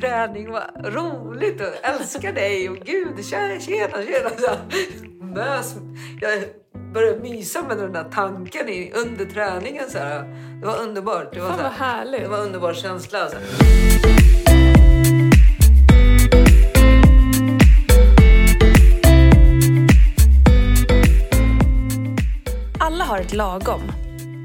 träning, vad roligt och älskar dig och gud, tjena, tjena. tjena. Så, mös. Jag började mysa med den där tanken i, under träningen. Så här. Det var underbart. Det var, Fan så vad här, härligt. det var en underbar känsla. Så här. Alla har ett lagom.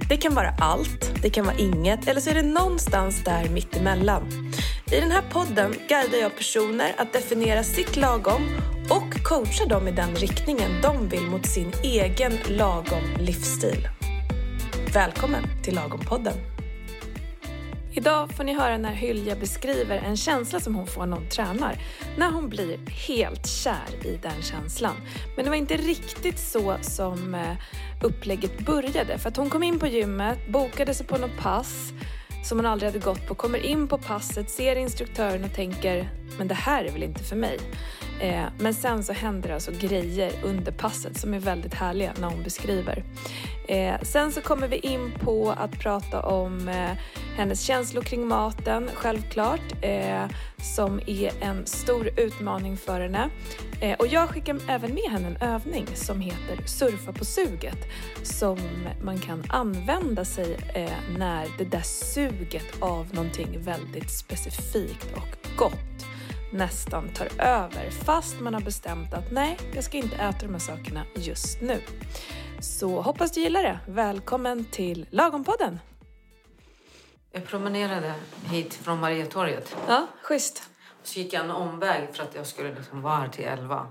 Det kan vara allt, det kan vara inget eller så är det någonstans där mittemellan. I den här podden guidar jag personer att definiera sitt lagom och coachar dem i den riktningen de vill mot sin egen lagom livsstil. Välkommen till Lagom-podden. Idag får ni höra när Hylja beskriver en känsla som hon får när hon tränar. När hon blir helt kär i den känslan. Men det var inte riktigt så som eh, upplägget började. För att hon kom in på gymmet, bokade sig på något pass som hon aldrig hade gått på, kommer in på passet, ser instruktören och tänker men det här är väl inte för mig. Eh, men sen så händer det alltså grejer under passet som är väldigt härliga när hon beskriver. Eh, sen så kommer vi in på att prata om eh, hennes känslor kring maten, självklart, eh, som är en stor utmaning för henne. Eh, och jag skickar även med henne en övning som heter Surfa på suget som man kan använda sig eh, när det där suget av någonting väldigt specifikt och gott nästan tar över fast man har bestämt att nej, jag ska inte äta de här sakerna just nu. Så hoppas du gillar det. Välkommen till Lagompodden! Jag promenerade hit från Mariatorget. Ja, schysst. Så gick jag en omväg för att jag skulle liksom vara här till 11.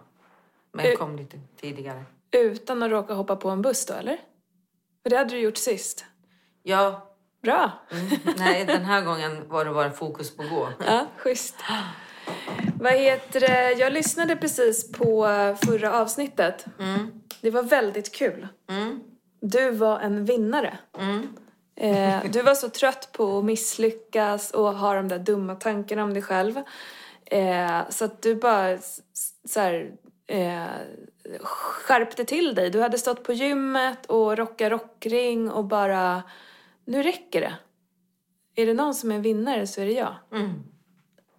Men jag kom lite tidigare. Utan att råka hoppa på en buss då, eller? För det hade du gjort sist. Ja, Bra! mm, nej den här gången var det bara fokus på att gå. Ja, schysst. Vad heter det? Jag lyssnade precis på förra avsnittet. Mm, Det var väldigt kul. mm, Du var en vinnare. mm. Eh, du var så trött på att misslyckas och ha de där dumma tankarna om dig själv. Eh, så att du bara så här, eh, skärpte till dig. Du hade stått på gymmet och rockat rockring och bara, nu räcker det. Är det någon som är vinnare så är det jag. Mm.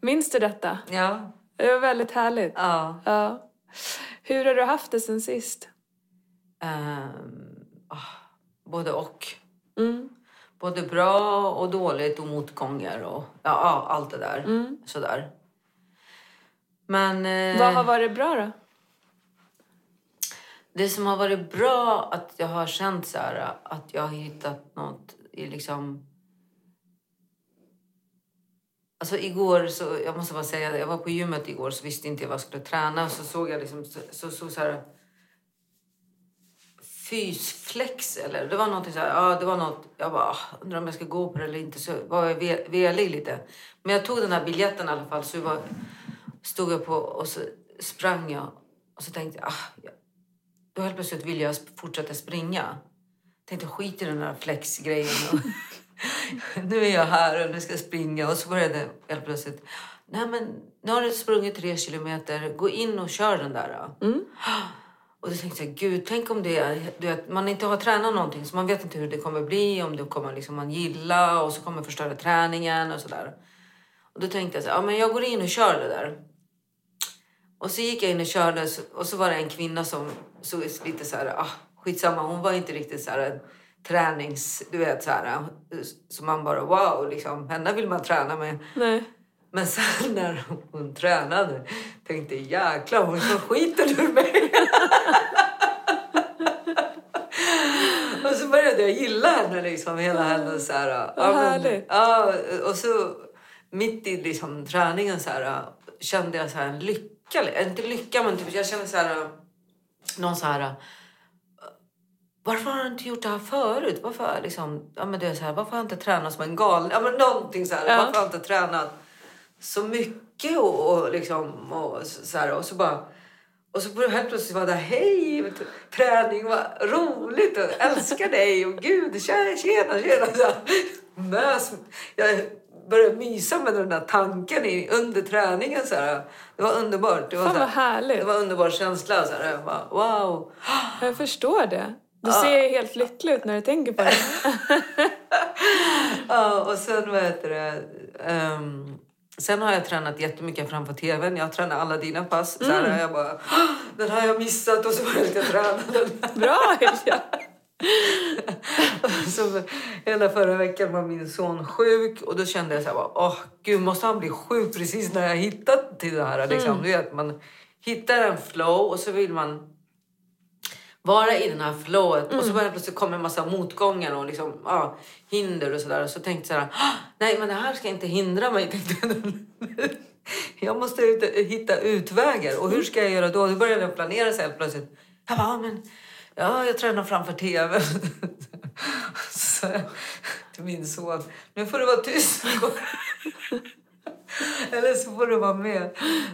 Minns du detta? Ja, Det var väldigt härligt. ja. Ja. Hur har du haft det sen sist? Ehm, ah, både och. Mm. Både bra och dåligt och motgångar och ja, ja, allt det där. Mm. Sådär. Men eh, Vad har varit bra då? det som har varit bra att jag har känt så här att jag har hittat något i liksom... Alltså igår så, jag måste bara säga det, jag var på gymmet igår så visste inte jag vad jag skulle träna. Så såg jag liksom, så, så, så, så här fysflex eller det var någonting så här, ja det var något, jag bara ah, undrar om jag ska gå på det eller inte så var jag ve- velig lite. Men jag tog den här biljetten i alla fall så var, stod jag på och så sprang jag och så tänkte jag, ah, jag då helt plötsligt ville jag fortsätta springa. Tänkte skit i den där flexgrejen. Nu är jag här och nu ska jag springa. Och så började helt plötsligt. Nej men nu har du sprungit tre kilometer. Gå in och kör den där. då." Mm. Och då tänkte jag, gud tänk om det är, du vet, man inte har tränat någonting. Så man vet inte hur det kommer bli. Om det kommer liksom man gilla och så kommer förstöra träningen och sådär. Och då tänkte jag så ja men jag går in och kör det där. Och så gick jag in och körde och så var det en kvinna som såg lite så här, ah, skitsamma, hon var inte riktigt så här tränings, du vet så här, så man bara wow, liksom, henne vill man träna med. Nej. Men sen när hon tränade tänkte jag jäklar hon så skiter ur mig. och så började jag gilla henne liksom, hela hennes så här. ja, Vad men- härligt. Ja, och så mitt i liksom träningen så här kände jag så här en lycka, inte lycka men typ jag kände så här någon så här varför har du inte gjort det här förut? Varför, liksom, ja, men det är så här, varför har jag inte tränat som en galen? Ja, men någonting så här, Ja. Varför har jag inte tränat så mycket? Och, och, liksom, och, så här, och så bara... Och så började helt plötsligt vara det hej, träning, vad roligt, och älskar dig och gud, tjena, tjena, tjena. Så mös. Jag började mysa med den där tanken i, under träningen. Så här. Det var underbart. Det var, Fan så här, det var en underbar känsla. Så här. Jag bara, wow. Jag förstår det. Du ser helt lycklig ut när du tänker på det. Ja, och sen vad heter det? ehm, Sen har jag tränat jättemycket framför tvn. Jag tränar alla dina pass. Så här, jag bara, "Ah, den har jag missat och så började jag träna den. Bra Ylja! Så hela förra veckan var min son sjuk och då kände jag så här, bara, åh gud måste han bli sjuk precis när jag hittat till det här. Liksom. Du vet, man hittar en flow och så vill man vara i den här flowet och så bara plötsligt kommer en massa motgångar och liksom, ja, hinder och sådär. Och så tänkte jag så här, "Ah, nej men det här ska inte hindra mig. Tänkte jag. jag måste ut, hitta utvägar och hur ska jag göra då? Då började jag planera sig helt plötsligt. Jag bara, "Ja, men ja, jag tränar framför tv. så till min son, nu får du vara tyst. Eller så får du vara med.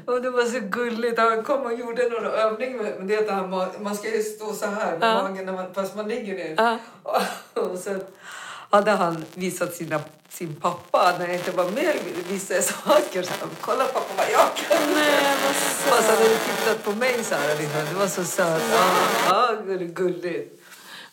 Och det var så gulligt. Han kom och gjorde några övningar. med- det att han, man ska ju stå så här med Ja. magen när man, fast man ligger ner. Ja. Och så hade han visat sina, sin pappa när jag inte var med vissa saker. Så han, Kolla pappa vad jag kan. Nej, vad Fast han hade tittat på mig så här. Liksom. Det var så sött. Ja, ja gulligt.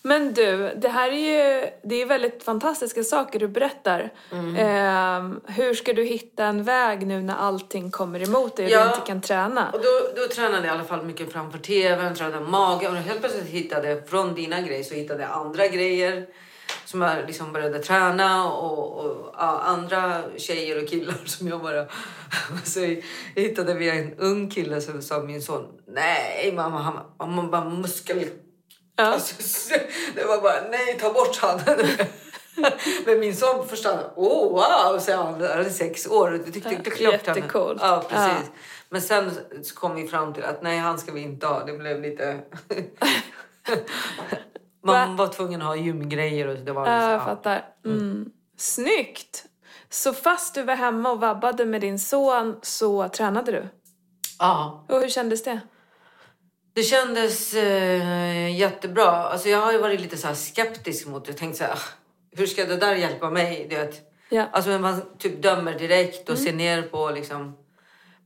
Men du, det här är ju det är väldigt fantastiska saker du berättar. Mm. Ehm, hur ska du hitta en väg nu när allting kommer emot dig och Ja. du inte kan träna? Och då, då tränade jag i alla fall mycket framför tvn, tränade mage och helt plötsligt hittade jag från dina grejer så hittade jag andra grejer som jag liksom började träna och, och ja, andra tjejer och killar som jag bara... Så jag hittade vi en ung kille som sa min son, nej mamma, han, han bara muskel... Ja. Alltså, det var bara, nej ta bort han. Men min son förstod, oh wow, så han hade sex år. Det tyckte inte klockan. jättecoolt. Ja, precis. Ja. Men sen så kom vi fram till att nej, han ska vi inte ha. Det blev lite... Man var tvungen att ha gymgrejer och det var Ja, liksom, jag ja. fattar. Mm. Snyggt! Så fast du var hemma och vabbade med din son så tränade du? ja. Och hur kändes det? Det kändes eh, jättebra. Alltså, jag har ju varit lite så skeptisk mot det. Jag tänkte så här, "Ah, hur ska det där hjälpa mig? Du vet. Ja. Alltså man typ dömer direkt och ser ner på liksom.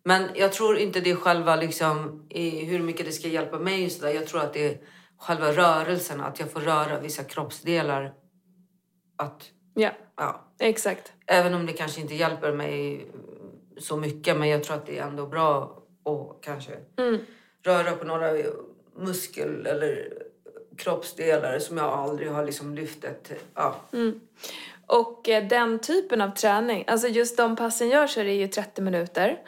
Men jag tror inte det är själva liksom i hur mycket det ska hjälpa mig och så där. Jag tror att det är själva rörelsen, att jag får röra vissa kroppsdelar. Att, Ja, ja, exakt. även om det kanske inte hjälper mig så mycket, men jag tror att det är ändå bra att kanske Mm. Röra på några muskel eller kroppsdelar som jag aldrig har liksom lyft ett, ja. Och eh, den typen av träning, alltså just de passen jag kör är ju 30 minuter.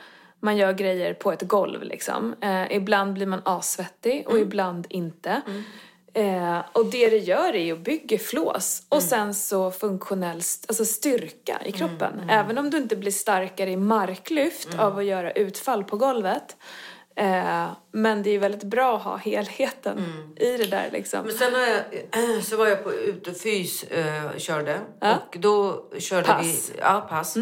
Man gör grejer på ett golv liksom. Eh, ibland blir man assvettig och ibland inte. Eh, och det det gör är ju att bygga flås och sen så funktionell st- alltså styrka i kroppen. Även om du inte blir starkare i marklyft av att göra utfall på golvet. Eh, men det är väldigt bra att ha helheten i det där liksom. Men sen jag, så var jag på utefys eh, körde Ja. och då körde Pass. vi ja, pass.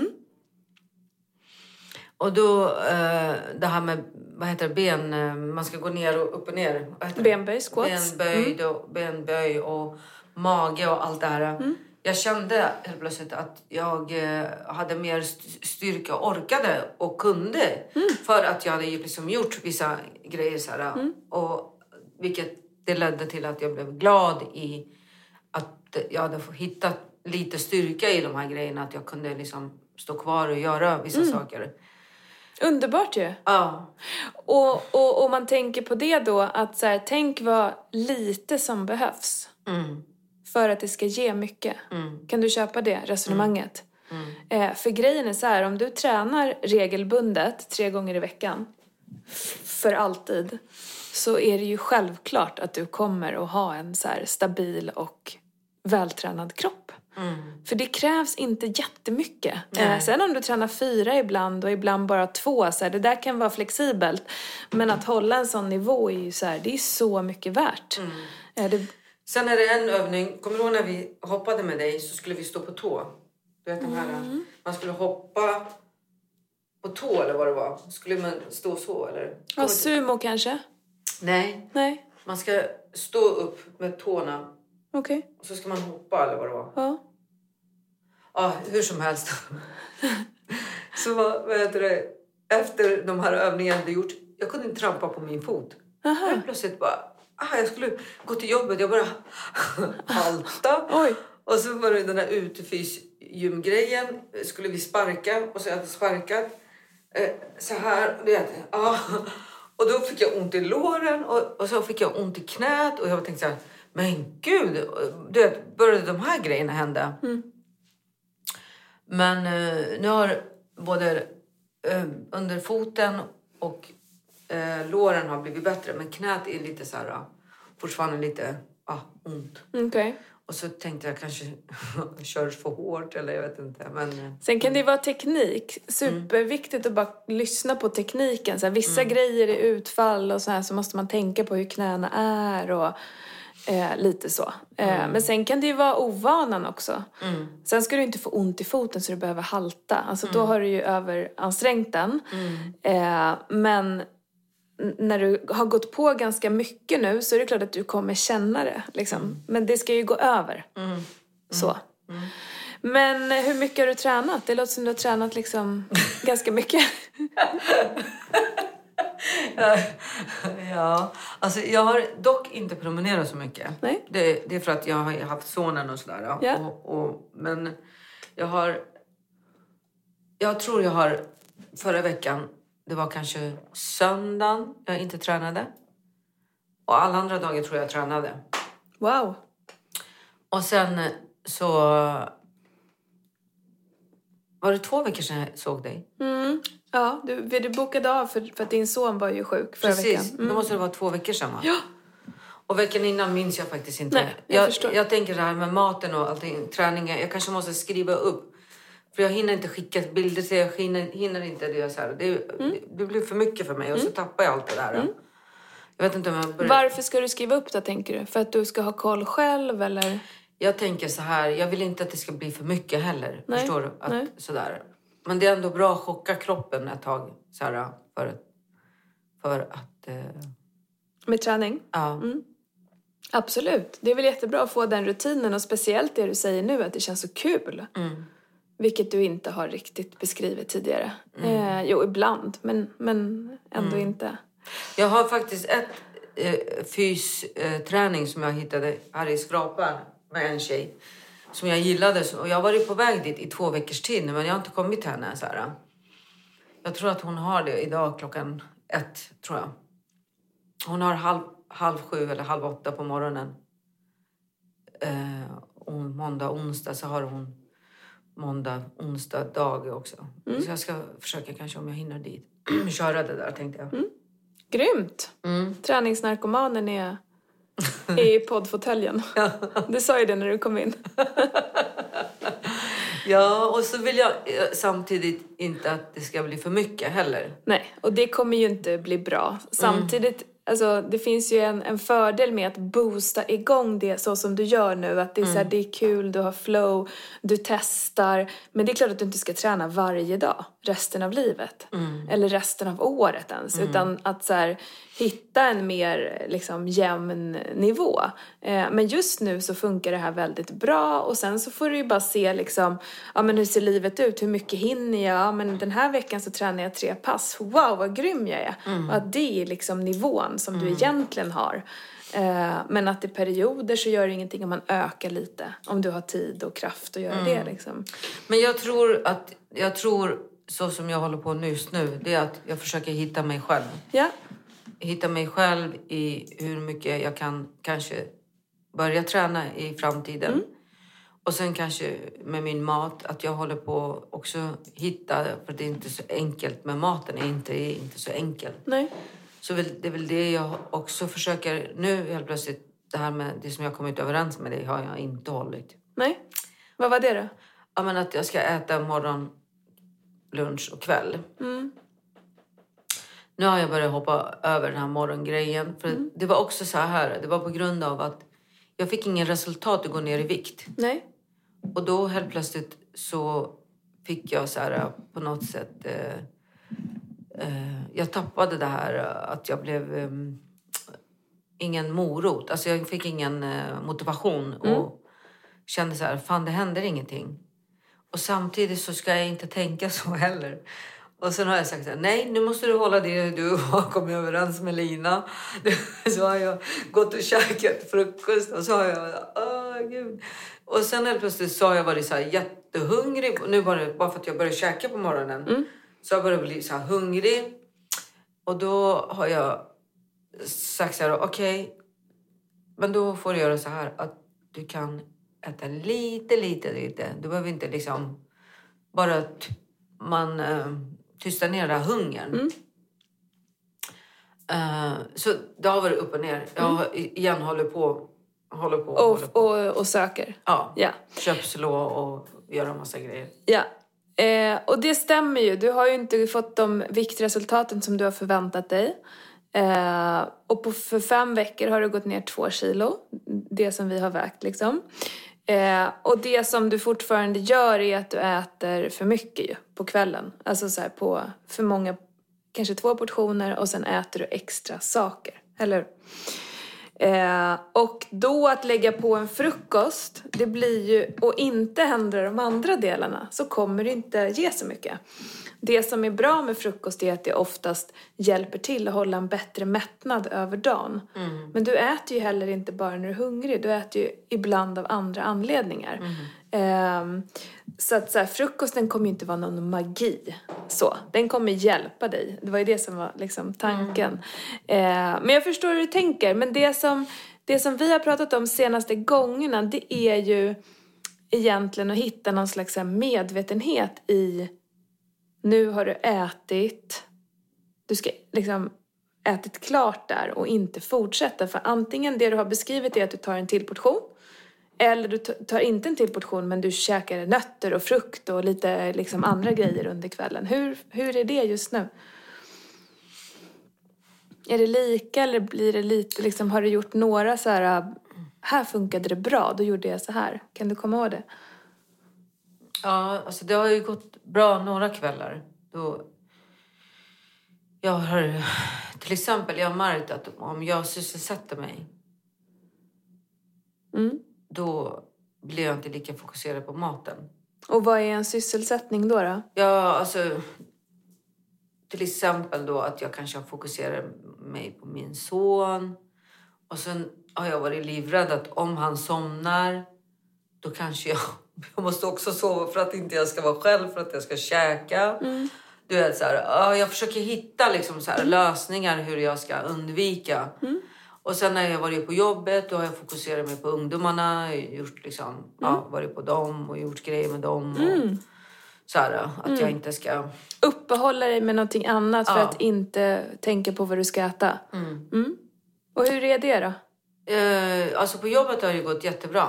Och då eh, det här med vad heter det, ben, eh, man ska gå ner och upp och ner. Benböj, squats. Benböjd och, benböj och mage och allt det här. Jag kände helt plötsligt att jag eh, hade mer st- styrka orkade och kunde. För att jag hade liksom gjort vissa grejer. Så här, och, vilket det ledde till att jag blev glad i att jag hade hittat lite styrka i de här grejerna. Att jag kunde liksom stå kvar och göra vissa saker. Underbart ju! Ja. Och, och, och man tänker på det då att så här, tänk vad lite som behövs Mm. För att det ska ge mycket. Mm. Kan du köpa det resonemanget? Eh, för grejen är så här, om du tränar regelbundet tre gånger i veckan för alltid så är det ju självklart att du kommer att ha en så stabil och vältränad kropp. Mm. För det krävs inte jättemycket. Eh, sen om du tränar fyra ibland och ibland bara två, så här, det där kan vara flexibelt. Men att hålla en sån nivå är ju så här, det är så mycket värt. Mm. Eh, det, Sen är det en övning. Kommer du ihåg när vi hoppade med dig så skulle vi stå på tå? Du vet de här, man skulle hoppa på tå eller vad det var. Skulle man stå så eller? ja, sumo kanske? Nej, Nej, man ska stå upp med tårna okej. och så ska man hoppa eller vad det var. Ja. Ja, hur som helst. så vad, heter det? Efter de här övningarna jag hade gjort, jag kunde inte trampa på min fot. Aha. Helt plötsligt bara, ah, jag skulle gå till jobbet, jag bara halta. Oj. Och så var det den där utefys gymgrejen. Skulle vi sparka och så hade jag sparkat. eh, så här, vet. Ja. Och då fick jag ont i låren och, och så fick jag ont i knät och jag tänkte så här, men gud, du vet, började de här grejerna hända? Men eh, nu har både eh, under foten och eh, låren har blivit bättre. Men knät är lite så här, ah, fortfarande lite ah, ont. Okej. Och så tänkte jag kanske kör för hårt eller jag vet inte. Men, eh, Sen kan det ju vara teknik. Superviktigt att bara lyssna på tekniken. Så här, vissa grejer är utfall och så här så måste man tänka på hur knäna är och eh, lite så. Eh, Men sen kan det ju vara ovanan också. Sen ska du inte få ont i foten så du behöver halta. Alltså då har du ju överansträngt den. Eh, men när du har gått på ganska mycket nu så är det klart att du kommer känna det. Liksom. Men det ska ju gå över. Så. Men eh, hur mycket har du tränat? Det låter som du har tränat liksom ganska mycket. ja, alltså jag har dock inte promenerat så mycket. Nej. Det, det är för att jag har haft sonen och sådär. ja. Ja. Och, och, men jag har... Jag tror jag har förra veckan, det var kanske söndagen jag inte tränade. Och alla andra dagar tror jag tränade. Wow. Och sen så... Var det två veckor sedan jag såg dig? Mm. Ja, du, du bokade av för, för att din son var ju sjuk förra Precis, veckan. Mm. då måste det vara två veckor sedan va? Ja. Och veckan innan minns jag faktiskt inte. Nej, jag jag, förstår. jag tänker det här med maten och allting, träningen. Jag kanske måste skriva upp. För jag hinner inte skicka bilder till jag hinner, hinner inte det. Så här. Det, Mm. det blir för mycket för mig och så tappar jag allt det där. Jag vet inte om jag börjar... Varför ska du skriva upp det tänker du? För att du ska ha koll själv eller? Jag tänker så här, jag vill inte att det ska bli för mycket heller. Nej, Förstår du? Att, nej. sådär. Men det är ändå bra att chocka kroppen ett tag. Så här, för, för att... Eh, Med träning? ja. Mm. Absolut. Det är väl jättebra att få den rutinen och speciellt det du säger nu att det känns så kul. Mm. Vilket du inte har riktigt beskrivit tidigare. Eh, jo, ibland, men, men ändå Mm. inte. Jag har faktiskt ett eh, fysträning som jag hittade här i Skrapan med en tjej som jag gillade. Och jag har varit på väg dit i två veckors tid men jag har inte kommit till henne. Så här. Jag tror att hon har det idag klockan ett, tror jag. Hon har halv, halv sju eller halv åtta på morgonen. Eh, och måndag, onsdag så har hon måndag, onsdag, dag också. Så jag ska försöka kanske om jag hinner dit. Köra det där tänkte jag. Grymt! Mm. Träningsnarkomanen är, i poddfåtöljen. Du sa ju det när du kom in. Ja, och så vill jag eh, samtidigt inte att det ska bli för mycket heller. Nej, och det kommer ju inte bli bra. Samtidigt, alltså, det finns ju en, en fördel med att boosta igång det så som du gör nu. Att det är, så här, det är kul, du har flow, du testar. Men det är klart att du inte ska träna varje dag resten av livet. Eller resten av året ens. Utan att så här, hitta en mer liksom, jämn nivå. Eh, men just nu så funkar det här väldigt bra. Och sen så får du ju bara se liksom, ja men hur ser livet ut? Hur mycket hinner jag? Ja, men den här veckan så tränar jag tre pass. Wow, vad grym jag är! Och att det är liksom nivån som du egentligen har. Eh, men att i perioder så gör det ingenting om man ökar lite. Om du har tid och kraft att göra det liksom. Men jag tror att, jag tror så som jag håller på just nu, det är att jag försöker hitta mig själv. Ja, Hitta mig själv i hur mycket jag kan kanske börja träna i framtiden. Och sen kanske med min mat, att jag håller på också hitta, för det är inte så enkelt med maten, är inte, är inte så enkelt. nej. Så det är väl det jag också försöker nu helt plötsligt. Det här med det som jag kommit överens med dig har jag inte hållit. Nej. Vad var det då? Ja, men att jag ska äta morgon, lunch och kväll. Nu har jag börjat hoppa över den här morgongrejen. För Det var också så här, det var på grund av att jag fick ingen resultat att gå ner i vikt. Nej. Och då helt plötsligt så fick jag så här på något sätt... Eh, eh, jag tappade det här att jag blev... Eh, ingen morot. Alltså jag fick ingen eh, motivation. Och kände så här, fan det händer ingenting. Och samtidigt så ska jag inte tänka så heller. Och sen har jag sagt här, nej nu måste du hålla det du har kommit överens med Lina. Så har jag gått och käkat frukost och så har jag, åh gud. Och sen helt plötsligt så har jag varit så här jättehungrig. Nu bara, bara för att jag började käka på morgonen. Så jag började bli så här hungrig. Och då har jag sagt så här, okej, men då får du göra så här att du kan äta lite, lite, lite. Du behöver inte liksom bara att man uh, tystar ner den hungern. Mm. Eh, så det har varit upp och ner. Jag har igen håller på, håller på, Och, håller på. och, och söker. Ja, Ja. köpslå och göra massa grejer. Ja. Eh, och det stämmer ju. Du har ju inte fått de viktresultaten som du har förväntat dig. Eh, och på, för fem veckor har du gått ner två kilo. Det som vi har vägt liksom. Eh, och det som du fortfarande gör är att du äter för mycket ju, på kvällen. Alltså så här på för många, kanske två portioner och sen äter du extra saker. Eller hur? Eh, och då att lägga på en frukost, det blir ju, och inte ändra de andra delarna, så kommer det inte ge så mycket. Det som är bra med frukost är att det oftast hjälper till att hålla en bättre mättnad över dagen. Men du äter ju heller inte bara när du är hungrig, du äter ju ibland av andra anledningar. Ehm, så att så här, frukosten kommer ju inte vara någon magi. Så, den kommer hjälpa dig. Det var ju det som var liksom tanken. Eh, men jag förstår hur du tänker. Men det som, det som vi har pratat om senaste gångerna det är ju egentligen att hitta någon slags här medvetenhet i nu har du ätit, du ska liksom ätit klart där och inte fortsätta. För antingen det du har beskrivit är att du tar en till portion eller du tar inte en till portion men du käkar nötter och frukt och lite liksom andra grejer under kvällen. Hur, hur är det just nu? Är det lika eller blir det lite liksom, har du gjort några så här, här funkade det bra, då gjorde jag så här. Kan du komma ihåg det? Ja, alltså det har ju gått bra några kvällar. Då jag har till exempel jag har märkt att om jag sysselsätter mig Mm. Då blir jag inte lika fokuserad på maten. Och vad är en sysselsättning då? då? Ja, alltså till exempel då att jag kanske har fokuserat mig på min son och sen har jag varit livrädd att om han somnar då kanske jag, jag måste också sova för att inte jag ska vara själv, för att jag ska käka. Du vet, så här, ja, jag försöker hitta liksom, så här, lösningar hur jag ska undvika. Och sen när jag varit på jobbet då har jag fokuserat mig på ungdomarna, gjort liksom, ja, varit på dem och gjort grejer med dem. Och, så här, att jag inte ska... Uppehålla dig med någonting annat för Ja. att inte tänka på vad du ska äta. Mm. Och hur är det då? Eh, alltså på jobbet har det gått jättebra.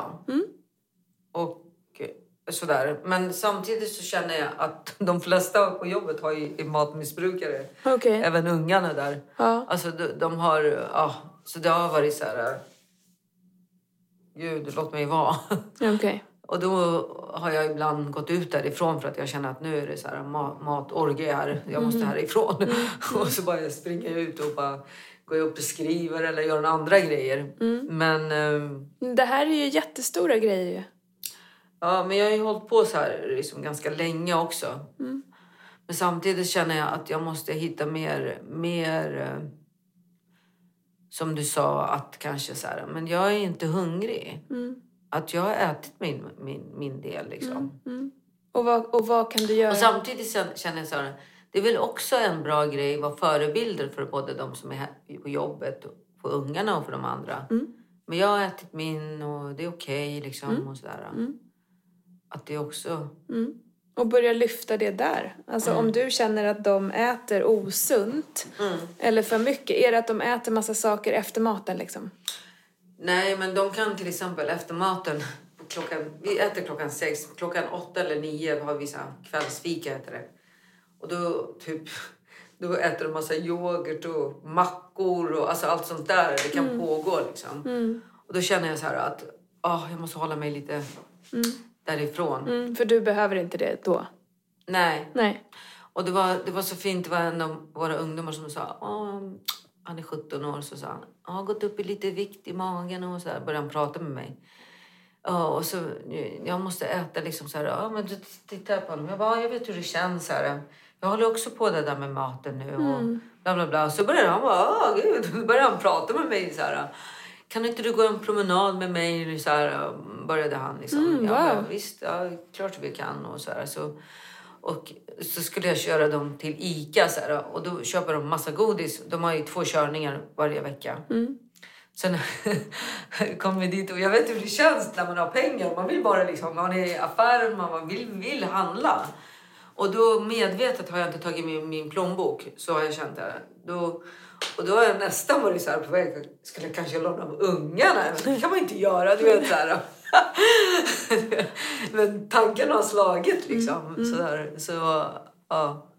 Och eh, sådär. Men samtidigt så känner jag att de flesta på jobbet har ju är matmissbrukare. Okej. Även ungarna där. Ja. Alltså de, de har... Ja, så det har varit så här... eh, Gud, låt mig vara. Okej. Och då har jag ibland gått ut därifrån för att jag känner att nu är det så här ma- matorgie här. Jag måste härifrån. och så bara springer jag ut och bara går upp och skriver eller gör andra grejer. Men, ehm, Det här är ju jättestora grejer ju. ja, men jag har ju hållit på så här liksom ganska länge också. Men samtidigt känner jag att jag måste hitta mer, mer eh, som du sa, att kanske så här, men jag är inte hungrig. Att jag har ätit min, min, min del liksom. Och vad, och vad kan du göra? Och samtidigt känner jag så här, det är väl också en bra grej att vara förebilder för både de som är på jobbet, och för ungarna och för de andra. Men jag har ätit min och det är okej liksom och sådär. Att det också... Och börja lyfta det där. Alltså om du känner att de äter osunt eller för mycket, är det att de äter massa saker efter maten liksom? Nej, men de kan till exempel efter maten, klockan, vi äter klockan sex, klockan åtta eller nio har vi så kvällsfika heter det. Och då typ, då äter de massa yoghurt och mackor och alltså allt sånt där. Det kan pågå liksom. Och då känner jag så här att åh, jag måste hålla mig lite därifrån. Mm, för du behöver inte det då? Nej. Nej. Och det var, det var så fint, det var en av våra ungdomar som sa, han är 17 år, så sa han, jag har gått upp i lite vikt i magen och så här, började han prata med mig. Ja, och så, jag måste äta liksom så här, ja men du tittar på honom, jag bara, "Ja, jag vet hur det känns här. Jag håller också på det där med maten nu och bla bla bla. Så började han bara, åh gud, då började han prata med mig så här. Kan inte du gå en promenad med mig? Så här, började han liksom. Mm, jag bara, wow. visst, ja, klart vi kan och så här. Så, Och så skulle jag köra dem till Ica så här, och då köper de massa godis. De har ju två körningar varje vecka. Sen kom vi dit och jag vet hur det känns när man har pengar. Man vill bara liksom, man är i affären, man vill, vill handla. Och då medvetet har jag inte tagit min, min plånbok. Så har jag känt det. Då, och då har jag nästan varit så här på väg. Skulle jag kanske låna av ungarna? Men det kan man inte göra. Du vet så här. Men tanken har slagit liksom. Så, där. så, ja.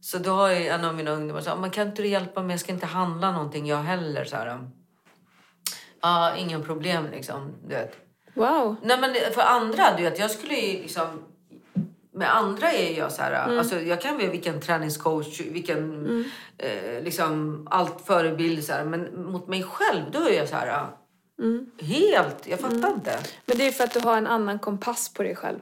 så då har en av mina ungdomar sagt, man kan inte du hjälpa mig? Jag ska inte handla någonting jag heller. Så här. Ja, ingen problem liksom. Du vet. Wow. Nej men för andra, du vet, jag skulle ju liksom... Med andra är jag så här, alltså jag kan bli vilken träningscoach, vilken eh, liksom allt förebild så här, men mot mig själv då är jag så här helt, jag fattar inte. Men det är för att du har en annan kompass på dig själv.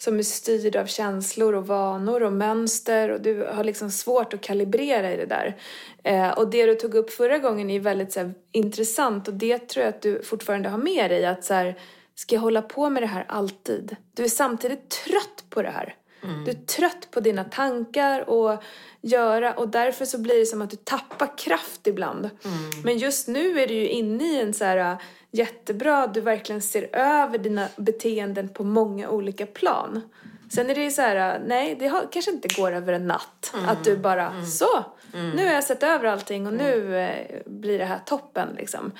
Som är styrd av känslor och vanor och mönster och du har liksom svårt att kalibrera i det där. Eh, och det du tog upp förra gången är väldigt så här, intressant och det tror jag att du fortfarande har med dig. Att så här, ska jag hålla på med det här alltid? Du är samtidigt trött på det här. Du är trött på dina tankar och göra och därför så blir det som att du tappar kraft ibland. Men just nu är du ju inne i en så här jättebra, du verkligen ser över dina beteenden på många olika plan. Sen är det ju så här, nej det har, kanske inte går över en natt. Att du bara, så, nu har jag sett över allting och nu eh, blir det här toppen liksom.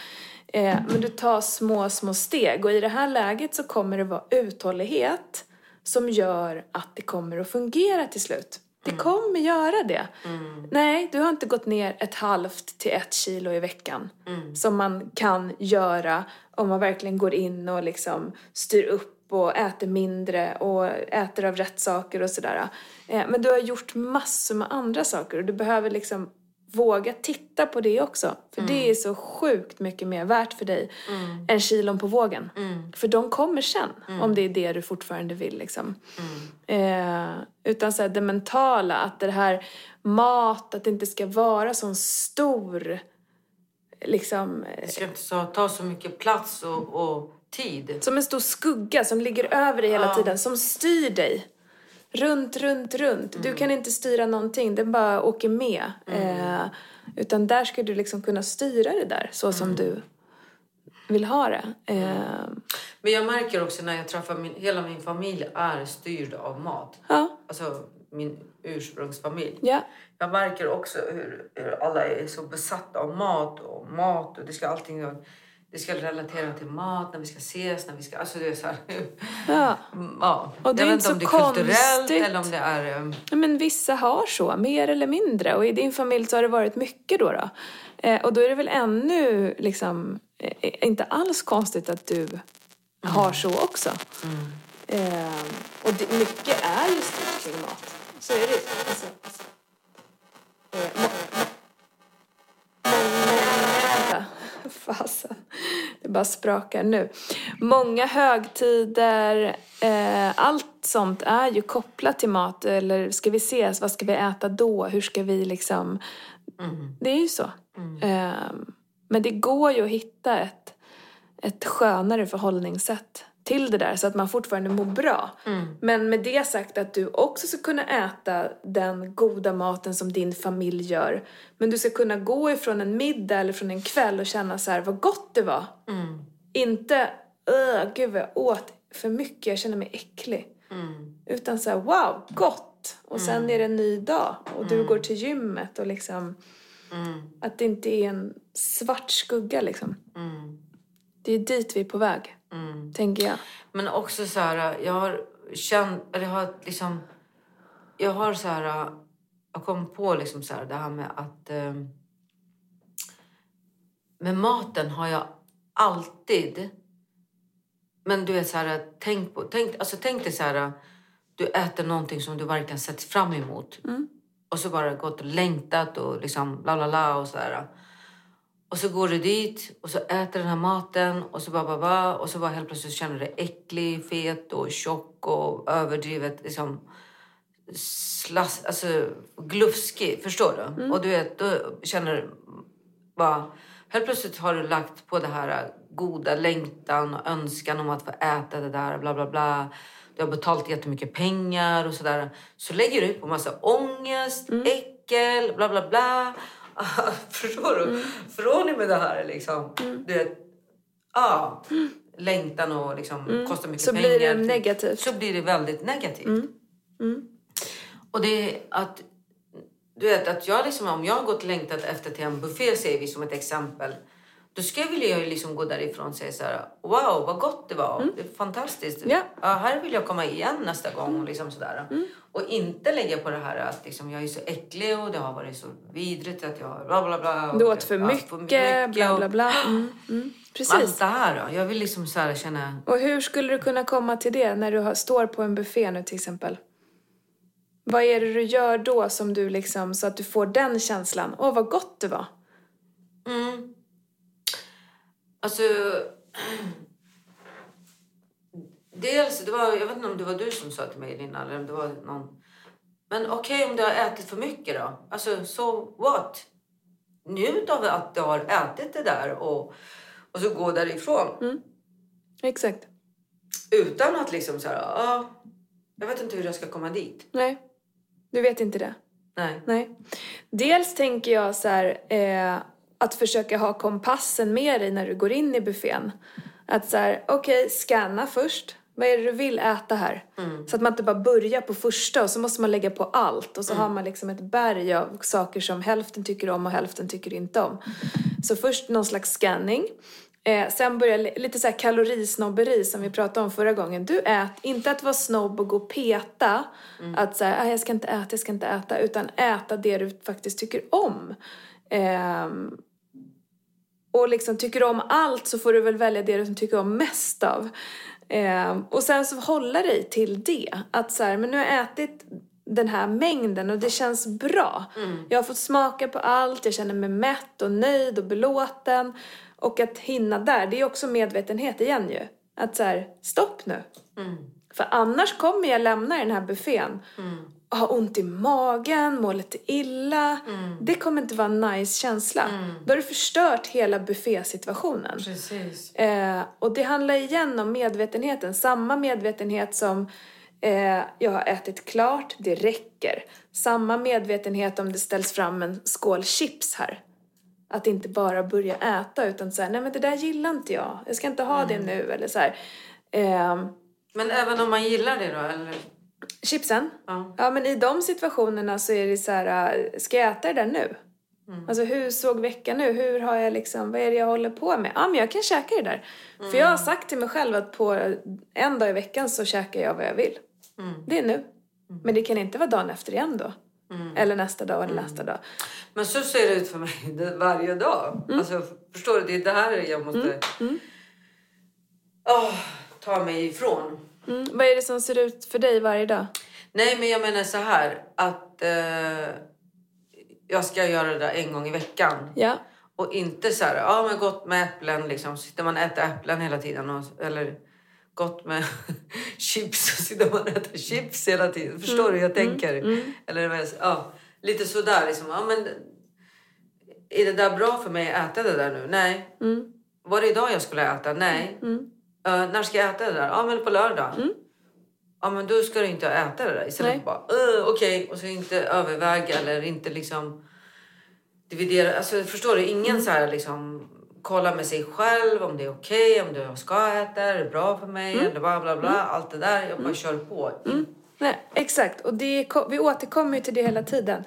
Eh, men du tar små, små steg och i det här läget så kommer det vara uthållighet som gör att det kommer att fungera till slut. Det kommer göra det. Nej, du har inte gått ner ett halvt till ett kilo i veckan. Som man kan göra om man verkligen går in och liksom styr upp och äter mindre och äter av rätt saker och sådär. Eh, Men du har gjort massor med andra saker och du behöver liksom våga titta på det också. För det är så sjukt mycket mer värt för dig än kilon på vågen. För de kommer sen, om det är det du fortfarande vill. Liksom. Eh, utan så här, det mentala, att det här mat, att det inte ska vara sån stor liksom, eh, Det ska inte så, ta så mycket plats och, och tid. som en stor skugga som ligger över dig hela tiden, som styr dig. Runt, runt, runt. Mm. Du kan inte styra någonting, den bara åker med. Eh, utan där ska du liksom kunna styra det där så som Mm. du vill ha det. Eh, Men jag märker också när jag träffar min, hela min familj är styrd av mat. ja, Alltså min ursprungsfamilj. ja. Jag märker också hur, hur alla är så besatta av mat och mat och det ska allting det ska relatera till mat när vi ska ses, när vi ska... Alltså det är så här... ja. ja. Och det är inte inte om så det är kulturellt eller om det är... Ja, Men vissa har så, mer eller mindre. Och i din familj så har det varit mycket då. då. Eh, och då är det väl ännu liksom, eh, inte alls konstigt att du har så också. Eh, och det, mycket är ju styrt kring mat. Så är det alltså, alltså. Fasen. Det bara sprakar nu. Många högtider, eh, allt sånt är ju kopplat till mat. Eller ska vi ses, vad ska vi äta då? Hur ska vi liksom... Det är ju så. Eh, men det går ju att hitta ett, ett skönare förhållningssätt till det där så att man fortfarande mår bra. Men med det sagt att du också ska kunna äta den goda maten som din familj gör. Men du ska kunna gå ifrån en middag eller från en kväll och känna så här, vad gott det var. Inte, öh, gud vad jag åt för mycket, jag känner mig äcklig. Utan så här, wow, gott! Och sen är det en ny dag och du går till gymmet och liksom att det inte är en svart skugga liksom. Det är dit vi är på väg, tänker jag. Men också så här, jag har känt, eller jag har liksom, jag har så här, jag kom på liksom så här det här med att eh, med maten har jag alltid, men du vet så här, tänk på, tänk, alltså tänk dig så här, du äter någonting som du verkligen sett fram emot och så bara gått och längtat och liksom bla bla bla och så här. Och så går du dit och så äter den här maten och så bara, bara, bara och så bara helt plötsligt känner du dig äcklig, fet och tjock och överdrivet liksom slass, alltså glufskig, förstår du? Och du vet, då känner du bara, helt plötsligt har du lagt på det här goda längtan och önskan om att få äta det där, bla bla bla. du har betalat jättemycket pengar och sådär. Så lägger du på massa ångest, äckel, bla bla bla. Förstår du? Från och med det här liksom. Du vet, ja, längtan och liksom kostar mycket Så pengar. blir det negativt. Så blir det väldigt negativt. Och det är att, du vet, att jag liksom, om jag har gått längtat efter till en buffé, säger vi som ett exempel. Då skulle jag vilja liksom gå därifrån och säga så här, wow vad gott det var. Det är fantastiskt. Ja. här vill jag komma igen nästa gång. Och, liksom sådär. och inte lägga på det här att liksom, jag är så äcklig och det har varit så vidrigt att jag bla bla bla. Du åt för ja, mycket, bla bla bla. Mm, mm. Precis. Allt det här då. Jag vill liksom så här känna... Och hur skulle du kunna komma till det när du står på en buffé nu till exempel? Vad är det du gör då som du liksom, så att du får den känslan? Åh, vad gott det var. Mm. Alltså... Dels, det var, jag vet inte om det var du som sa till mig Lina, eller om det var någon. Men okej om du har ätit för mycket då. Alltså, so what? Njut av att du har ätit det där och, och så gå därifrån. Exakt. Utan att liksom så här, ah, jag vet inte hur jag ska komma dit. Nej, du vet inte det. Nej. Nej. Dels tänker jag så här, eh, att försöka ha kompassen med dig när du går in i buffén. Att så här, okej, scanna först. Vad är det du vill äta här? Så att man inte bara börjar på första och så måste man lägga på allt. Och så har man liksom ett berg av saker som hälften tycker om och hälften tycker inte om. Så först någon slags scanning. Eh, sen börjar li- lite så här kalorisnobberi som vi pratade om förra gången. Du ät, inte att vara snobb och gå och peta. Att så här, "Ah, jag ska inte äta, jag ska inte äta. Utan äta det du faktiskt tycker om. Ehm, och liksom tycker du om allt så får du väl välja det du tycker om mest av. Ehm, och sen så hålla dig till det. Att så här, men nu har jag ätit den här mängden och det känns bra. Jag har fått smaka på allt, jag känner mig mätt och nöjd och belåten. Och att hinna där, det är också medvetenhet igen ju. Att så här, stopp nu. För annars kommer jag lämna den här buffén och ha ont i magen, må lite illa. Det kommer inte vara en nice känsla. Då har du förstört hela buffésituationen. Precis. Eh, och det handlar igen om medvetenheten. Samma medvetenhet som eh, jag har ätit klart, det räcker. Samma medvetenhet om det ställs fram en skål chips här. Att inte bara börja äta utan säga nej men det där gillar inte jag. Jag ska inte ha det nu eller så. Eh, Men även om man gillar det då? Eller? Chipsen? Ja. Ja men i de situationerna så är det så här, äh, ska jag äta det där nu? Mm. Alltså hur såg veckan nu? Hur har jag liksom, vad är det jag håller på med? Ja men jag kan käka det där. För jag har Mm. sagt till mig själv att på en dag i veckan så käkar jag vad jag vill. Mm. Det är nu. Men det kan inte vara dagen efter igen då. Eller nästa dag eller nästa dag. Men så ser det ut för mig varje dag. Alltså, förstår du? Det är det här jag måste Åh, ta mig ifrån. Mm. Vad är det som ser ut för dig varje dag? Nej, men jag menar så här att eh, jag ska göra det där en gång i veckan. Ja. Och inte så här, ja men gott med äpplen liksom. Sitter man och äter äpplen hela tiden. Och, eller gott med chips så sitter man och äter chips hela tiden. Förstår du hur jag tänker? Eller vad jag säger, ja, lite sådär liksom. Ja, men, är det där bra för mig att äta det där nu? Nej. Var det idag jag skulle äta? Nej. Eh, när ska jag äta det där? Ja men på lördag. Ja men då ska du inte äta det där. Istället Nej. bara "Ugh, okej och så inte överväga eller inte liksom dividera. Alltså förstår du? Ingen så här liksom kolla med sig själv om det är okej, om det jag ska äta, är det bra för mig eller bla bla bla. Allt det där. Jag bara kör på. Nej, exakt. Och det, vi återkommer ju till det hela tiden.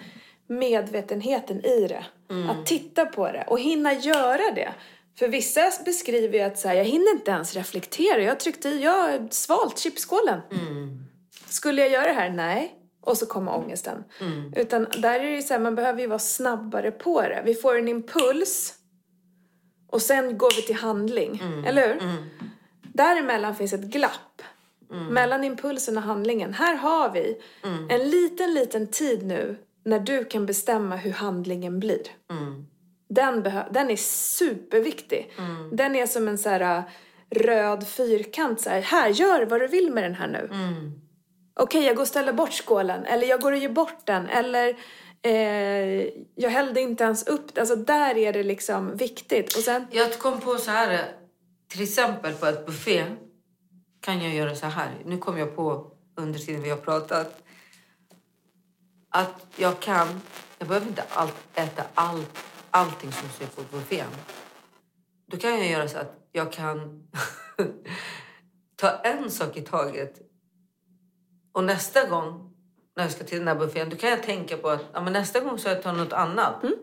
Medvetenheten i det. Att titta på det och hinna göra det. För vissa beskriver ju att så här, jag hinner inte ens reflektera. Jag har tryckt i, jag svalt chipsskålen. Skulle jag göra det här? Nej. Och så kommer ångesten. Utan där är det så här, man behöver ju vara snabbare på det. Vi får en impuls och sen går vi till handling. Eller hur? Däremellan finns ett glapp. Mellan impulsen och handlingen. Här har vi en liten, liten tid nu när du kan bestämma hur handlingen blir. Den, den är superviktig. Den är som en så här äh, röd fyrkant. Så här, här, gör vad du vill med den här nu. Okej, jag går och ställer bort skålen. Eller jag går och ger bort den. Eller eh, jag hällde inte ens upp Alltså där är det liksom viktigt. Och sen, Jag kom på så här, till exempel på ett buffé. kan jag göra så här. Nu kom jag på under tiden vi har pratat att jag kan... Jag behöver inte allt, äta allt, allting som står på buffén. Då kan jag göra så att jag kan ta en sak i taget. Och nästa gång när jag ska till den här buffén då kan jag tänka på att ja, men nästa gång så jag tar något annat. Mm.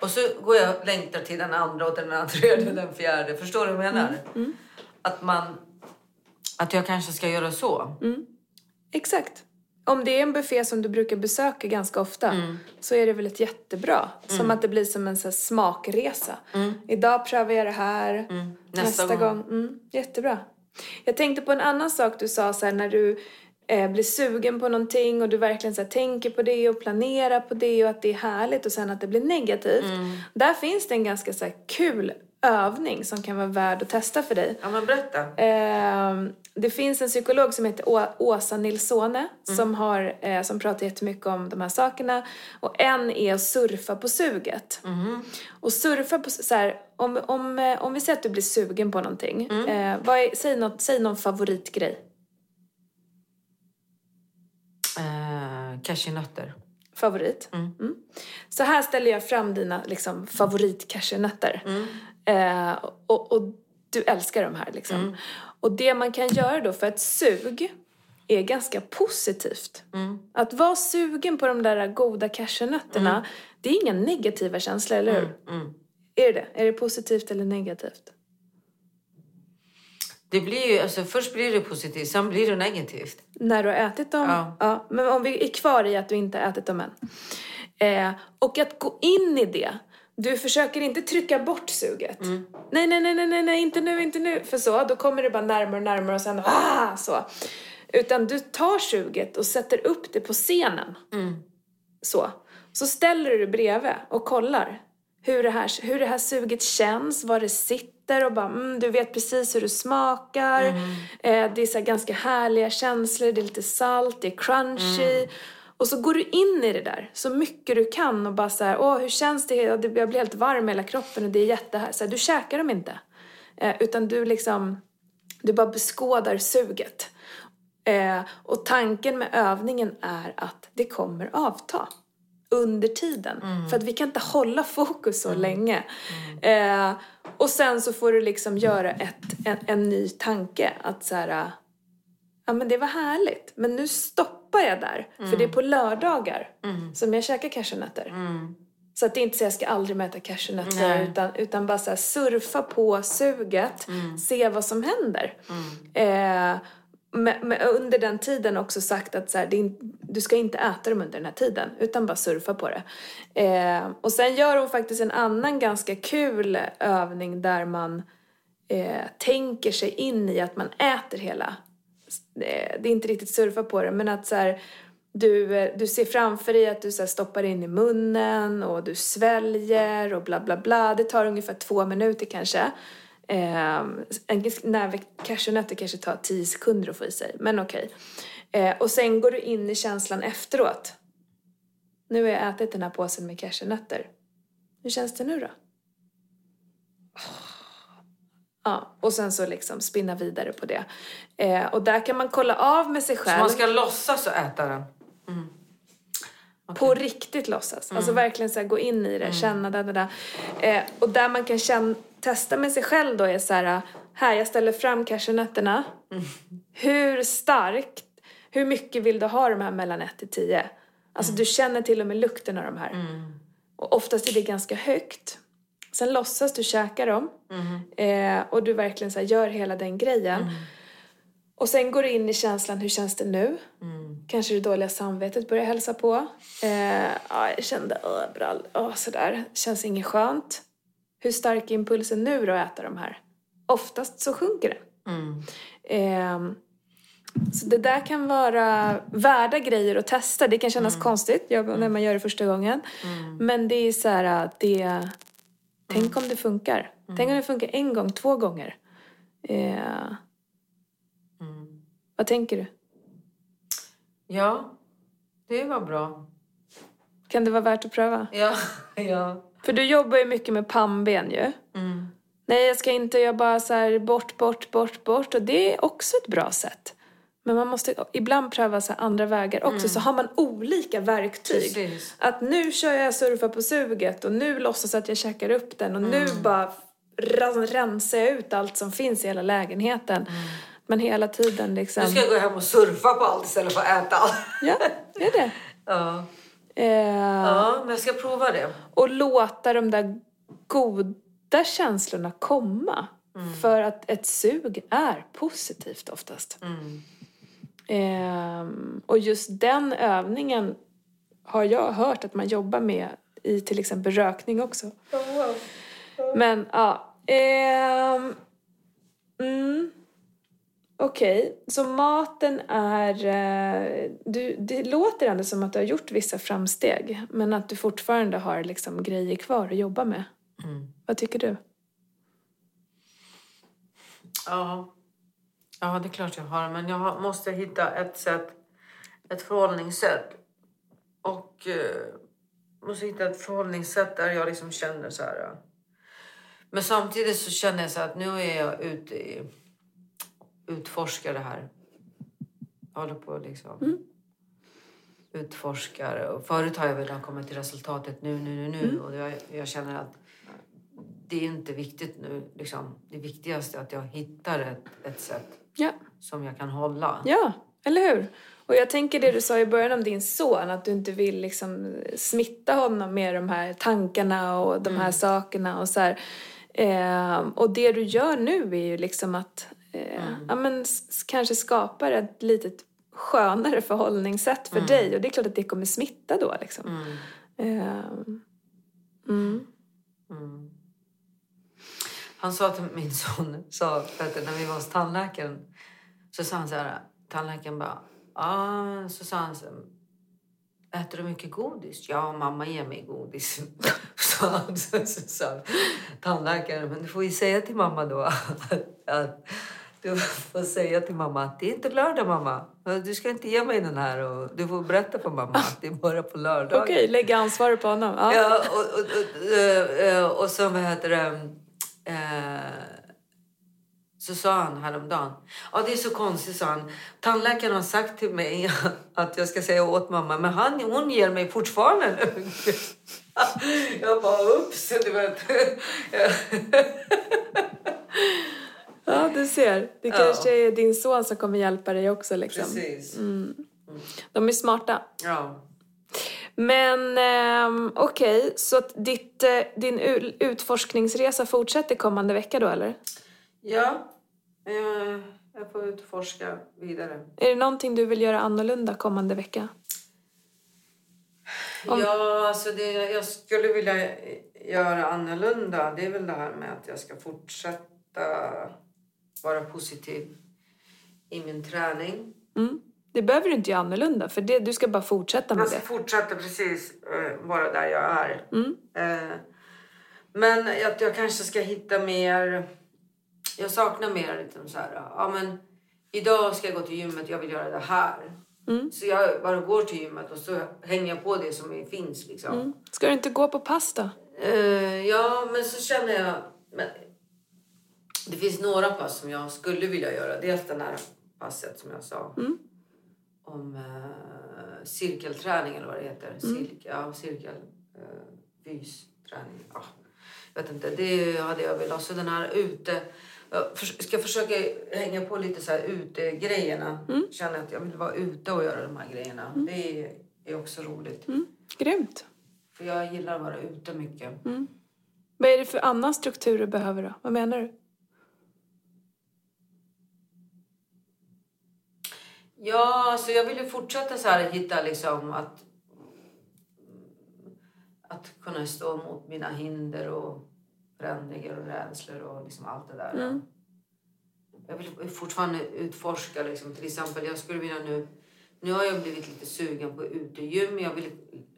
Och så går jag och längtar till den andra och den andra tredje och den fjärde. Förstår du vad jag menar? Mm. Att man... Att jag kanske ska göra så. Mm. Exakt. Om det är en buffé som du brukar besöka ganska ofta Mm. så är det väl ett jättebra. Som att det blir som en så smakresa. Idag prövar jag det här. Mm. Nästa, Nästa gång. gång. Mm, jättebra. Jag tänkte på en annan sak du sa så här, när du eh, blir sugen på någonting och du verkligen så här, tänker på det och planerar på det och att det är härligt och sen att det blir negativt. Mm. Där finns det en ganska så här, kul övning som kan vara värd att testa för dig. Ja, men berätta. Ehm, det finns en psykolog som heter Å- Åsa Nilssone som, har, eh, som pratar jättemycket om de här sakerna. Och en är att surfa på suget. Och surfa på, så här, om, om, eh, om vi säger att du blir sugen på någonting. Eh, vad är, säg, något, säg någon favoritgrej. Eh, cashewnötter. Favorit. Mm. Så här ställer jag fram dina liksom, favoritcashewnötter. Eh, och, och du älskar de här liksom. Och det man kan göra då, för ett sug är ganska positivt. Att vara sugen på de där goda cashewnötterna, det är inga negativa känslor, eller hur? Mm. Är det Är det positivt eller negativt? Det blir ju, alltså, först blir det positivt, sen blir det negativt. När du har ätit dem? Ja. Men om vi är kvar i att du inte har ätit dem än. Eh, och att gå in i det. Du försöker inte trycka bort suget. Nej, nej, nej, nej, nej, nej, inte nu, inte nu. För så, då kommer det bara närmare och närmare och sen ah, så. Utan du tar suget och sätter upp det på scenen. Så. Så ställer du dig bredvid och kollar hur det, här, hur det här suget känns, var det sitter och bara mm, du vet precis hur det smakar. Eh, det är så här ganska härliga känslor, det är lite salt, det är crunchy. Och så går du in i det där så mycket du kan och bara så här, åh hur känns det? Ja, det- Jag blir helt varm i hela kroppen och det är jättehär. Så här, du käkar dem inte. Eh, utan du liksom, du bara beskådar suget. Eh, och tanken med övningen är att det kommer avta under tiden. För att vi kan inte hålla fokus så länge. Eh, och sen så får du liksom göra ett, en, en ny tanke. Att så här, ja men det var härligt. Men nu stoppar jag där. För det är på lördagar som jag käkar cashewnötter. Så att det är inte så jag ska aldrig med äta cashewnötter utan, utan bara så surfa på suget, se vad som händer. Eh, men under den tiden också sagt att så här, det är, in- du ska inte äta dem under den här tiden utan bara surfa på det. Eh, och sen gör hon faktiskt en annan ganska kul övning där man eh, tänker sig in i att man äter hela. Eh, det är inte riktigt surfa på det men att så här, du, eh, du ser framför dig att du så här, stoppar in i munnen och du sväljer och bla bla bla. Det tar ungefär två minuter kanske. Eh, en näve cashewnötter kanske tar tio sekunder att få i sig, men okej. Eh, och sen går du in i känslan efteråt. Nu har jag ätit den här påsen med cashewnötter. Hur känns det nu då? Ja, och sen så liksom spinna vidare på det. Eh, och där kan man kolla av med sig Så själv. man ska låtsas att äta den. På riktigt låtsas. Alltså verkligen så här, gå in i det, känna det, det, det. Eh, och där man kan känna, testa med sig själv då är så här, här jag ställer fram cashewnötterna. Hur starkt, hur mycket vill du ha de här mellan 1 till 10? Alltså du känner till och med lukten av de här. Och oftast är det ganska högt. Sen låtsas du käka dem. Eh, och du verkligen så här, gör hela den grejen. Och sen går du in i känslan, hur känns det nu? Kanske det dåliga samvetet börjar hälsa på. Eh, ja, jag kände uh, brall, sådär. Känns inget skönt. Hur stark är impulsen nu då att äta de här? Oftast så sjunker den. Ehm, så det där kan vara värda grejer att testa. Det kan kännas konstigt jag, när man gör det första gången. Men det är så här, det... Tänk om det funkar. Tänk om det funkar en gång, två gånger. Eh, Vad tänker du? Ja, det var bra. Kan det vara värt att pröva? Ja, ja. För du jobbar ju mycket med pannben ju. Mm. Nej, jag ska inte, jag bara så här bort, bort, bort, bort. Och det är också ett bra sätt. Men man måste ibland pröva så andra vägar också. Så har man olika verktyg. Precis. Att nu kör jag surfa på suget och nu låtsas att jag käkar upp den och nu bara ra- rensar jag ut allt som finns i hela lägenheten. Men hela tiden liksom... Nu ska jag gå hem och surfa på allt istället för att äta allt. Ja, det är det. Ja. Eh, ja, men jag ska prova det. Och låta de där goda känslorna komma. För att ett sug är positivt oftast. Ehm, och just den övningen har jag hört att man jobbar med i till exempel rökning också. Men ja. ehm, mm, Okej, så maten är... eh, Du, det låter ändå som att du har gjort vissa framsteg men att du fortfarande har liksom grejer kvar att jobba med. Mm. Vad tycker du? Ja. Ja, det är klart jag har. Men jag måste hitta ett sätt, ett förhållningssätt. Och eh, måste hitta ett förhållningssätt där jag liksom känner så här. ja. Men samtidigt så känner jag så att nu är jag ute i utforskar det här. Jag håller på liksom utforskar. Och förut har jag velat komma till resultatet nu, nu, nu, nu. Och jag, jag känner att det är inte viktigt nu. Liksom. Det viktigaste är att jag hittar ett, ett sätt Ja. som jag kan hålla. Ja, eller hur? Och jag tänker det du sa i början om din son, att du inte vill liksom smitta honom med de här tankarna och de här sakerna och så här. Eh, och det du gör nu är ju liksom att eh, ja, men, kanske skapar ett litet skönare förhållningssätt för dig och det är klart att det kommer smitta då liksom. Eh, mm. Mm. Han sa till min son, sa, du, när vi var hos tandläkaren, så sa han så här, tandläkaren bara, ah, så sa han så här, äter du mycket godis? Ja, mamma ger mig godis. så, han- så, så sa tandläkaren, men du får ju säga till mamma då att du får säga till mamma att det är inte lördag mamma. Du ska inte ge mig den här och du får berätta för mamma att det är bara på lördagar. Okej, lägga ansvaret på honom. Ja. Ja, och, och, och, eh, och så vad heter det... Eh, så sa han häromdagen. Ja, det är så konstigt, sa han. Tandläkaren har sagt till mig att jag ska säga åt mamma, men han, hon ger mig fortfarande Jag bara, ups, du vet. ja, du ser. Det Ja. kanske är din son som kommer hjälpa dig också liksom. Precis. De är smarta. Ja. Men ehm, okej, så att ditt, eh, din utforskningsresa fortsätter kommande vecka då eller? Ja, eh, jag får utforska vidare. Är det någonting du vill göra annorlunda kommande vecka? Ja, alltså det jag skulle vilja göra annorlunda det är väl det här med att jag ska fortsätta vara positiv i min träning. Mm. Det behöver du inte göra annorlunda för det, du ska bara fortsätta med Jag ska det. fortsätta precis eh, vara där jag är. Mm. Eh, men att jag kanske ska hitta mer... Jag saknar mer liksom så här, ja men idag ska jag gå till gymmet, jag vill göra det här. Mm. Så jag bara går till gymmet och så hänger jag på det som finns liksom. Mm. Ska du inte gå på pass då? Eh, ja, men så känner jag... Men, det finns några pass som jag skulle vilja göra. Dels det här passet som jag sa. Mm. Om eh, cirkelträning eller vad det heter. Cirkel, ja, cirkel. Uh, fysträning. Ja, jag vet inte. Det hade jag velat. Så den här ute... Jag ska försöka hänga på lite så här ute-grejerna. Känner att jag vill vara ute och göra de här grejerna. Det är, också roligt. Mm. Grymt. För jag gillar att vara ute mycket. Vad är det för annan struktur du behöver då? Vad menar du? Ja, alltså jag vill ju fortsätta så här hitta liksom att att kunna stå mot mina hinder och förändringar och rädslor och liksom allt det där. Mm. Jag vill fortfarande utforska liksom. Till exempel, jag skulle vilja nu... Nu har jag blivit lite sugen på utegym. Jag vill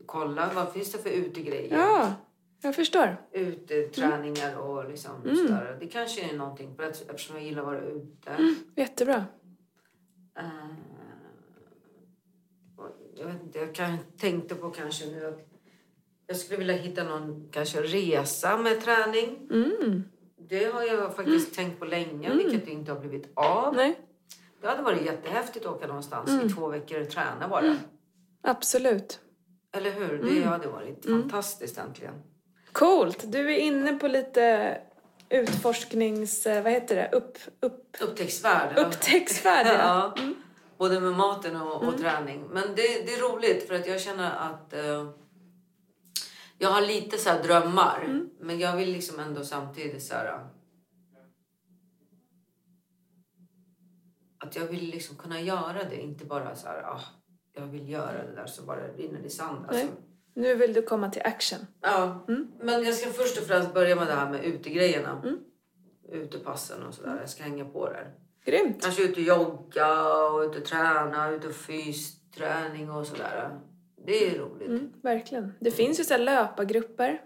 kolla vad finns det för utegrejer. Ja, jag förstår. Uteträningar och liksom sådär. Det kanske är någonting eftersom jag gillar att vara ute. Jättebra. Eh, och jag vet inte, jag kan, tänkte på kanske nu att jag skulle vilja hitta någon kanske resa med träning. Mm. Det har jag faktiskt tänkt på länge, vilket inte har blivit av. Nej, Det hade varit jättehäftigt att åka någonstans i två veckor och träna bara. absolut. Eller hur? Det hade varit fantastiskt äntligen. Coolt! Du är inne på lite utforsknings... eh, Vad heter det? Upp, upp, Upptäcktsfärd. upptäcktsfärd, ja. ja. Både med maten och, och träning. Men det, det är roligt för att jag känner att eh, jag har lite så här drömmar. Men jag vill liksom ändå samtidigt så här... Att jag vill liksom kunna göra det. Inte bara så här... Ah, jag vill göra det där så bara rinner det i sand. Alltså. Nu vill du komma till action. Ja, men jag ska först och främst börja med det här med utegrejerna. Utepassen och sådär. Jag ska hänga på där. Grymt! Kanske ut och jogga och ut och träna, ut och fysträning och sådär. Det är roligt. Mm, verkligen. Det finns ju så här löpargrupper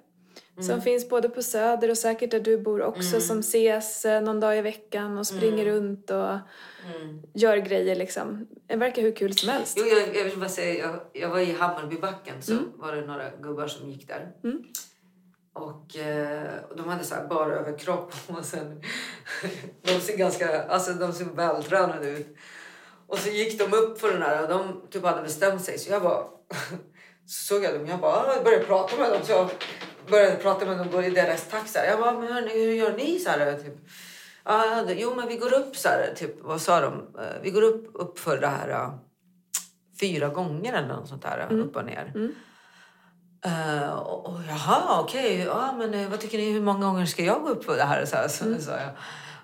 som finns både på Söder och säkert där du bor också som ses eh, någon dag i veckan och springer runt och gör grejer liksom. Det verkar hur kul som helst. Jo, jag, jag vill bara säga, jag, jag var i Hammarbybacken så var det några gubbar som gick där. Och eh, och de hade så här bara överkropp och sen de ser ganska, alltså de ser vältränade ut. Och så gick de upp för den här och de typ hade bestämt sig så jag bara så såg jag dem, jag bara ah, jag började prata med dem så jag började prata med dem i deras här. Jag bara, men hörni, hur gör ni så här typ? Ah, jo men vi går upp så här, typ, vad sa de? Eh, Vi går upp, upp för det här eh, fyra gånger eller något sånt där, upp och ner. Eh, och, och, jaha, okej. Ja, men eh, vad tycker ni? Hur många gånger ska jag gå upp för det här? Så, så sa jag.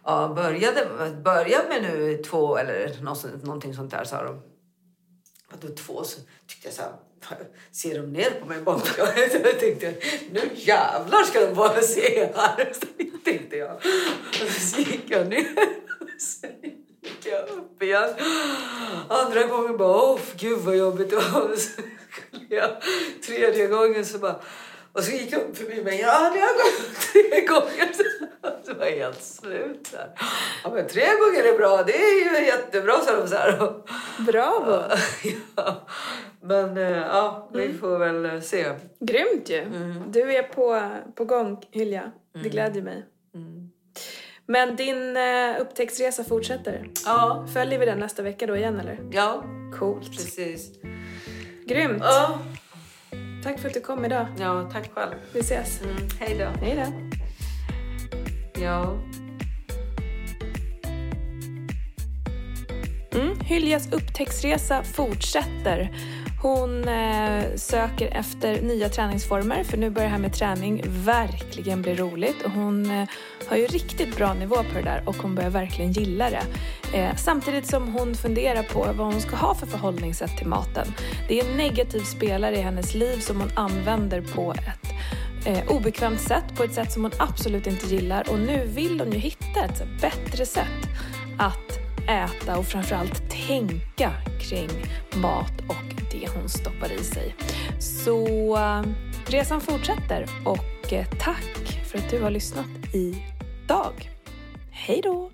Ja, började, börja med nu två eller något, någonting sånt där, sa de. Vadå två? Så tyckte jag så här, ser de ner på mig bakom? Jag tänkte, nu jävlar ska de bara se här. Så tänkte jag. Och så gick jag ner. Och sen gick jag upp igen. Andra gången bara, åh gud vad jobbigt det var. Jag, tredje gången så bara, och så gick upp förbi mig. Ja, det har gått tre gånger. Så var helt slut. Här. Ja, men tre gånger är bra. Det är ju jättebra, sa de så här. Bravo! ja. Men eh, ja, vi får väl eh, se. Grymt ju! Du är på, på gång, Hylja. Det glädjer mig. Men din uh, upptäcktsresa fortsätter. Ja, Följer vi den nästa vecka då igen eller? ja Coolt. precis. Grymt! Ja, Tack för att du kom idag. ja tack själv. Vi ses. Mm, hej då. Hej då. Ja. Mm, Hyljas upptäcktsresa fortsätter. Hon eh, söker efter nya träningsformer för nu börjar det här med träning verkligen bli roligt och hon eh, har ju riktigt bra nivå på det där och hon börjar verkligen gilla det. Eh, samtidigt som hon funderar på vad hon ska ha för förhållningssätt till maten. Det är en negativ spelare i hennes liv som hon använder på ett eh, obekvämt sätt, på ett sätt som hon absolut inte gillar och nu vill hon ju hitta ett bättre sätt att äta och framförallt tänka kring mat och det hon stoppar i sig. Så eh, resan fortsätter och eh, tack för att du har lyssnat idag. Hej då!